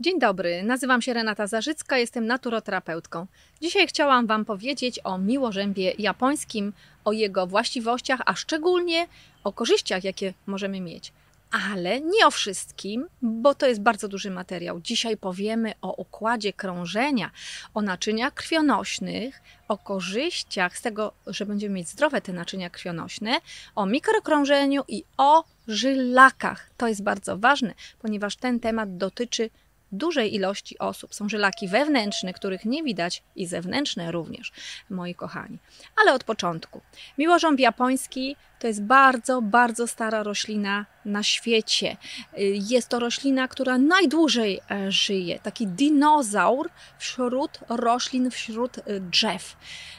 Dzień dobry, nazywam się Renata Zarzycka, jestem naturoterapeutką. Dzisiaj chciałam Wam powiedzieć o miłożębie japońskim, o jego właściwościach, a szczególnie o korzyściach, jakie możemy mieć. Ale nie o wszystkim, bo to jest bardzo duży materiał. Dzisiaj powiemy o układzie krążenia, o naczyniach krwionośnych, o korzyściach z tego, że będziemy mieć zdrowe te naczynia krwionośne, o mikrokrążeniu i o żylakach. To jest bardzo ważne, ponieważ ten temat dotyczy dużej ilości osób. Są żylaki wewnętrzne, których nie widać, i zewnętrzne również, moi kochani. Ale od początku. Miłożąb japoński to jest bardzo, bardzo stara roślina na świecie. Jest to roślina, która najdłużej e, żyje. Taki dinozaur wśród roślin, wśród e, drzew.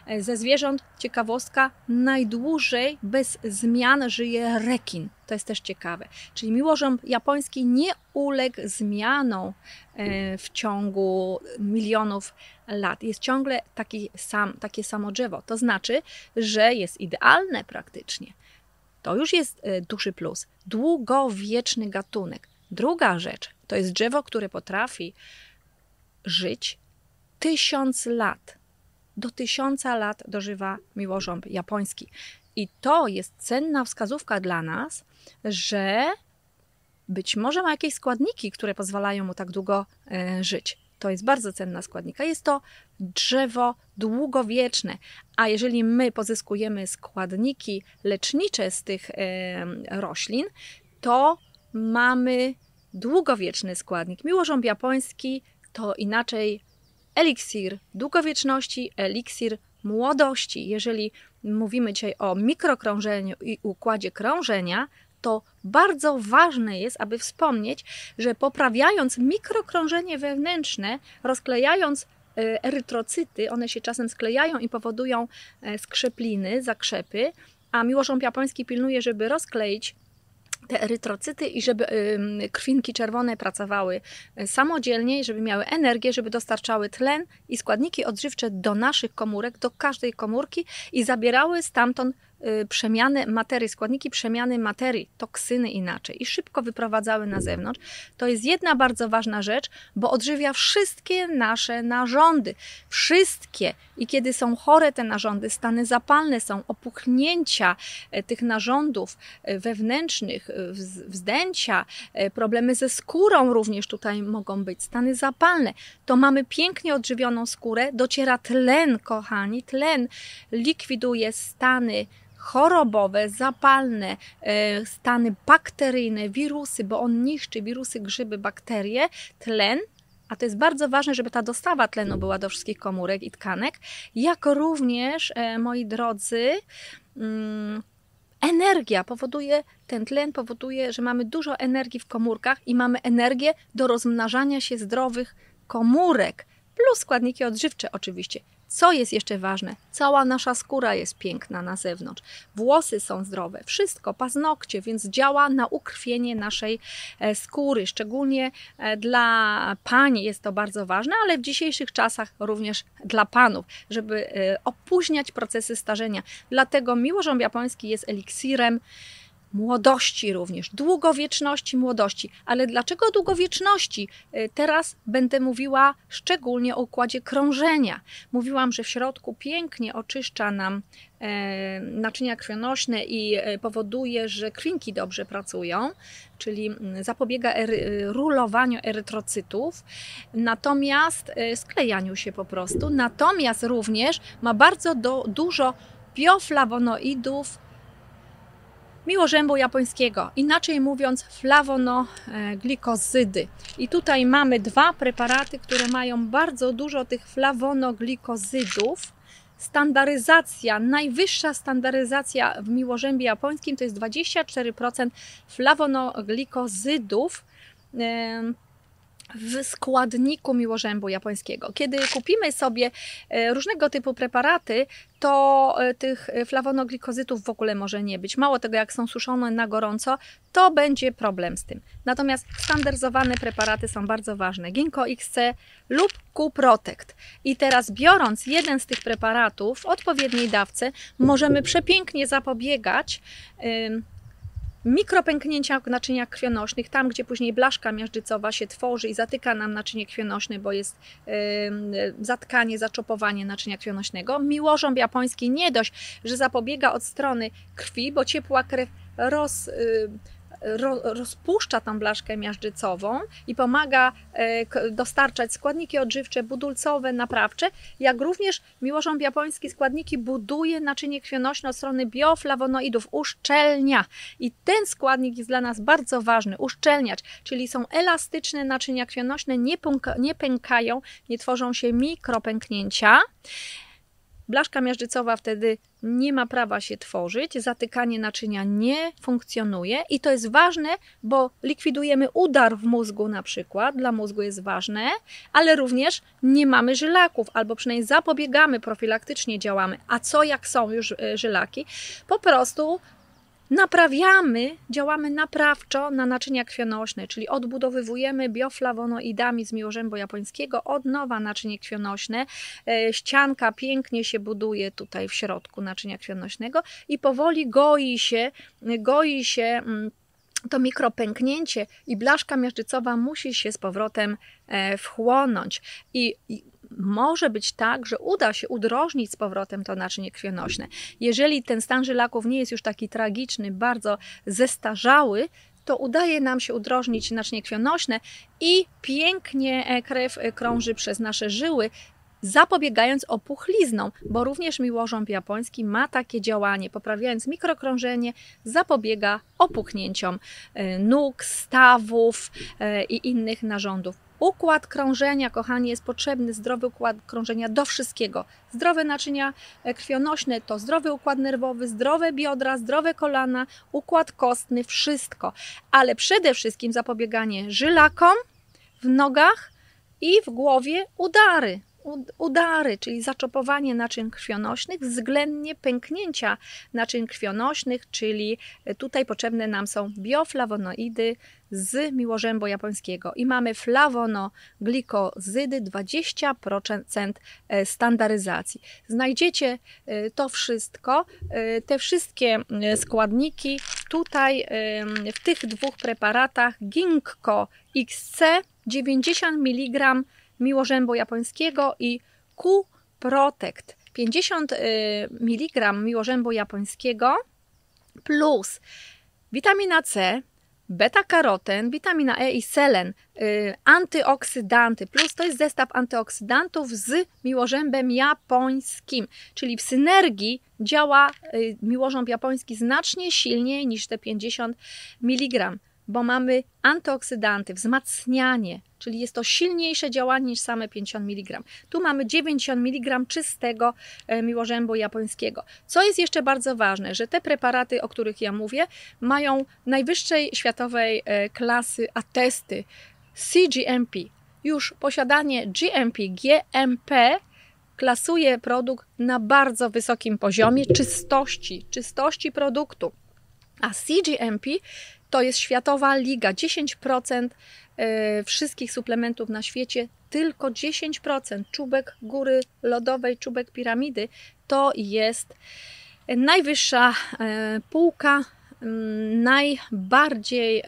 E, ze zwierząt, ciekawostka, najdłużej bez zmian żyje rekin. To jest też ciekawe. Czyli miłożąb japoński nie uległ zmianom w ciągu milionów lat. Jest ciągle taki sam, takie samo drzewo. To znaczy, że jest idealne praktycznie. To już jest e, duży plus. Długowieczny gatunek. Druga rzecz to jest drzewo, które potrafi żyć tysiąc lat. Do tysiąca lat dożywa miłożąb japoński. I to jest cenna wskazówka dla nas, że być może ma jakieś składniki, które pozwalają mu tak długo e, żyć. To jest bardzo cenna składnika. Jest to drzewo długowieczne, a jeżeli my pozyskujemy składniki lecznicze z tych roślin, to mamy długowieczny składnik. Miłożąb japoński to inaczej eliksir długowieczności, eliksir młodości. Jeżeli mówimy dzisiaj o mikrokrążeniu i układzie krążenia, to bardzo ważne jest, aby wspomnieć, że poprawiając mikrokrążenie wewnętrzne, rozklejając e, erytrocyty, one się czasem sklejają i powodują e, skrzepliny, zakrzepy, a miłożąb japoński pilnuje, żeby rozkleić te erytrocyty i żeby krwinki czerwone pracowały e, samodzielnie, żeby miały energię, żeby dostarczały tlen i składniki odżywcze do naszych komórek, do każdej komórki i zabierały stamtąd przemiany materii, składniki przemiany materii, toksyny inaczej i szybko wyprowadzały na zewnątrz, to jest jedna bardzo ważna rzecz, bo odżywia wszystkie nasze narządy. Wszystkie. I kiedy są chore te narządy, stany zapalne są, opuchnięcia e, tych narządów e, wewnętrznych, e, wzdęcia, problemy ze skórą również tutaj mogą być, stany zapalne, to mamy pięknie odżywioną skórę, dociera tlen, kochani, tlen likwiduje stany chorobowe, zapalne, e, stany bakteryjne, wirusy, bo on niszczy wirusy, grzyby, bakterie, tlen, a to jest bardzo ważne, żeby ta dostawa tlenu była do wszystkich komórek i tkanek, jak również, e, moi drodzy, mm, energia powoduje, ten tlen powoduje, że mamy dużo energii w komórkach i mamy energię do rozmnażania się zdrowych komórek, plus składniki odżywcze oczywiście. Co jest jeszcze ważne? Cała nasza skóra jest piękna na zewnątrz. Włosy są zdrowe, wszystko, paznokcie, więc działa na ukrwienie naszej e, skóry. Szczególnie e, dla pań jest to bardzo ważne, ale w dzisiejszych czasach również dla panów, żeby e, opóźniać procesy starzenia. Dlatego miłożąb japoński jest eliksirem młodości również, długowieczności młodości. Ale dlaczego długowieczności? Y, teraz będę mówiła szczególnie o układzie krążenia. Mówiłam, że w środku pięknie oczyszcza nam e, naczynia krwionośne i e, powoduje, że krwinki dobrze pracują, czyli zapobiega ery, rulowaniu erytrocytów, natomiast e, sklejaniu się po prostu. Natomiast również ma bardzo do, dużo bioflawonoidów, miłożębu japońskiego, inaczej mówiąc flawonoglikozydy. I tutaj mamy dwa preparaty, które mają bardzo dużo tych flawonoglikozydów. Standaryzacja, najwyższa standaryzacja w miłożębie japońskim to jest 24% flawonoglikozydów w składniku miłożębu japońskiego. Kiedy kupimy sobie e, różnego typu preparaty, to e, tych flawonoglikozytów w ogóle może nie być. Mało tego, jak są suszone na gorąco, to będzie problem z tym. Natomiast standaryzowane preparaty są bardzo ważne. Ginkgo XC lub Q-Protect. I teraz biorąc jeden z tych preparatów w odpowiedniej dawce, możemy przepięknie zapobiegać mikropęknięcia naczynia krwionośnych, tam gdzie później blaszka miażdżycowa się tworzy i zatyka nam naczynie krwionośne, bo jest yy, zatkanie, zaczopowanie naczynia krwionośnego. Miłożąb japoński nie dość, że zapobiega od strony krwi, bo ciepła krew roz... Yy, rozpuszcza tą blaszkę miażdżycową i pomaga e, dostarczać składniki odżywcze, budulcowe, naprawcze, jak również miłożąb japoński składniki buduje naczynie krwionośne od strony bioflawonoidów, uszczelnia. I ten składnik jest dla nas bardzo ważny, uszczelniacz, czyli są elastyczne naczynia krwionośne, nie, nie pękają, nie tworzą się mikropęknięcia. Blaszka miażdżycowa wtedy nie ma prawa się tworzyć, zatykanie naczynia nie funkcjonuje i to jest ważne, bo likwidujemy udar w mózgu na przykład, dla mózgu jest ważne, ale również nie mamy żylaków, albo przynajmniej zapobiegamy, profilaktycznie działamy. A co jak są już e, żylaki? Po prostu naprawiamy, działamy naprawczo na naczynia krwionośne, czyli odbudowywujemy bioflawonoidami z miłożębu japońskiego od nowa naczynie krwionośne. E, ścianka pięknie się buduje tutaj w środku naczynia krwionośnego i powoli goi się, goi się mm, to mikropęknięcie i blaszka miażdżycowa musi się z powrotem e, wchłonąć. I może być tak, że uda się udrożnić z powrotem to naczynie krwionośne. Jeżeli ten stan żylaków nie jest już taki tragiczny, bardzo zestarzały, to udaje nam się udrożnić naczynie krwionośne i pięknie e, krew e, krąży przez nasze żyły, zapobiegając opuchliznom, bo również miłożąb japoński ma takie działanie, poprawiając mikrokrążenie, zapobiega opuchnięciom e, nóg, stawów i innych narządów. Układ krążenia, kochani, jest potrzebny, zdrowy układ krążenia do wszystkiego. Zdrowe naczynia e, krwionośne to zdrowy układ nerwowy, zdrowe biodra, zdrowe kolana, układ kostny, wszystko. Ale przede wszystkim zapobieganie żylakom w nogach i w głowie udary udary, czyli zaczopowanie naczyń krwionośnych, względnie pęknięcia naczyń krwionośnych, czyli tutaj potrzebne nam są bioflawonoidy z miłożębu japońskiego i mamy flawonoglikozydy 20% e, standaryzacji. Znajdziecie e, to wszystko, e, te wszystkie składniki tutaj w tych dwóch preparatach Ginkgo XC 90 mg miłożębu japońskiego i Q-Protect 50 y, mg miłożębu japońskiego plus witamina C, beta-karoten, witamina E i selen, y, antyoksydanty, plus to jest zestaw antyoksydantów z miłożębem japońskim, czyli w synergii działa y, japoński znacznie silniej niż te 50 mg bo mamy antyoksydanty, wzmacnianie, czyli jest to silniejsze działanie niż same 50 mg. Tu mamy 90 mg czystego e, miłożębu japońskiego. Co jest jeszcze bardzo ważne, że te preparaty, o których ja mówię, mają najwyższej światowej e, klasy atesty CGMP. Już posiadanie GMP, GMP klasuje produkt na bardzo wysokim poziomie czystości, czystości produktu. A CGMP to jest światowa liga. 10% e, wszystkich suplementów na świecie, tylko 10%. Czubek góry lodowej, czubek piramidy to jest najwyższa e, półka najbardziej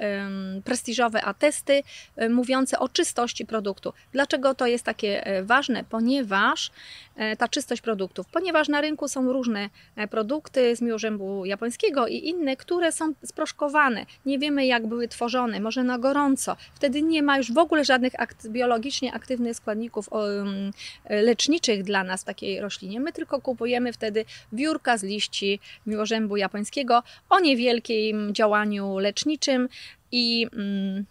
prestiżowe atesty e, mówiące o czystości produktu. Dlaczego to jest takie e, ważne? Ponieważ e, ta czystość produktów, ponieważ na rynku są różne produkty z miłożębu japońskiego i inne, które są sproszkowane. Nie wiemy jak były tworzone, może na gorąco. Wtedy nie ma już w ogóle żadnych biologicznie aktywnych składników leczniczych dla nas w takiej roślinie. My tylko kupujemy wtedy wiórka z liści miłożębu japońskiego o niewielkim wielkim działaniu leczniczym i, mm,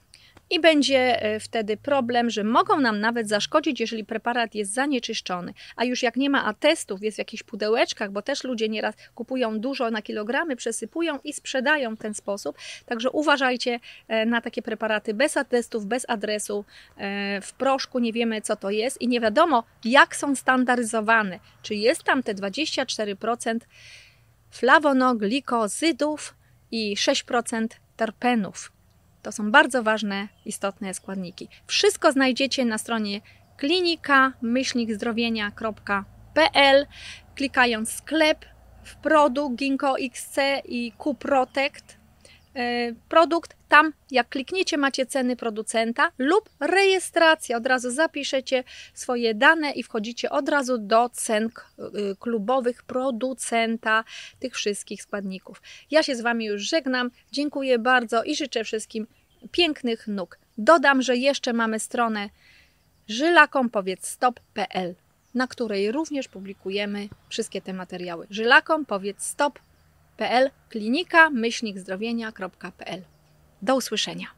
i będzie e, wtedy problem, że mogą nam nawet zaszkodzić, jeżeli preparat jest zanieczyszczony. A już jak nie ma atestów, jest w jakichś pudełeczkach, bo też ludzie nieraz kupują dużo na kilogramy, przesypują i sprzedają w ten sposób. Także uważajcie e, na takie preparaty bez atestów, bez adresu, e, w proszku, nie wiemy co to jest i nie wiadomo jak są standaryzowane. Czy jest tam te 24% flawonoglikozydów, i 6% terpenów. To są bardzo ważne, istotne składniki. Wszystko znajdziecie na stronie klinika-zdrowienia.pl klikając sklep w produkt Ginkgo XC i Q Protect e, produkt. Tam, jak klikniecie, macie ceny producenta lub rejestracja. Od razu zapiszecie swoje dane i wchodzicie od razu do cen y, klubowych producenta tych wszystkich składników. Ja się z Wami już żegnam. Dziękuję bardzo i życzę wszystkim pięknych nóg. Dodam, że jeszcze mamy stronę żylakompowiedzstop.pl, na której również publikujemy wszystkie te materiały. żylakompowiedzstop.pl klinika myślnikzdrowienia.pl Do usłyszenia.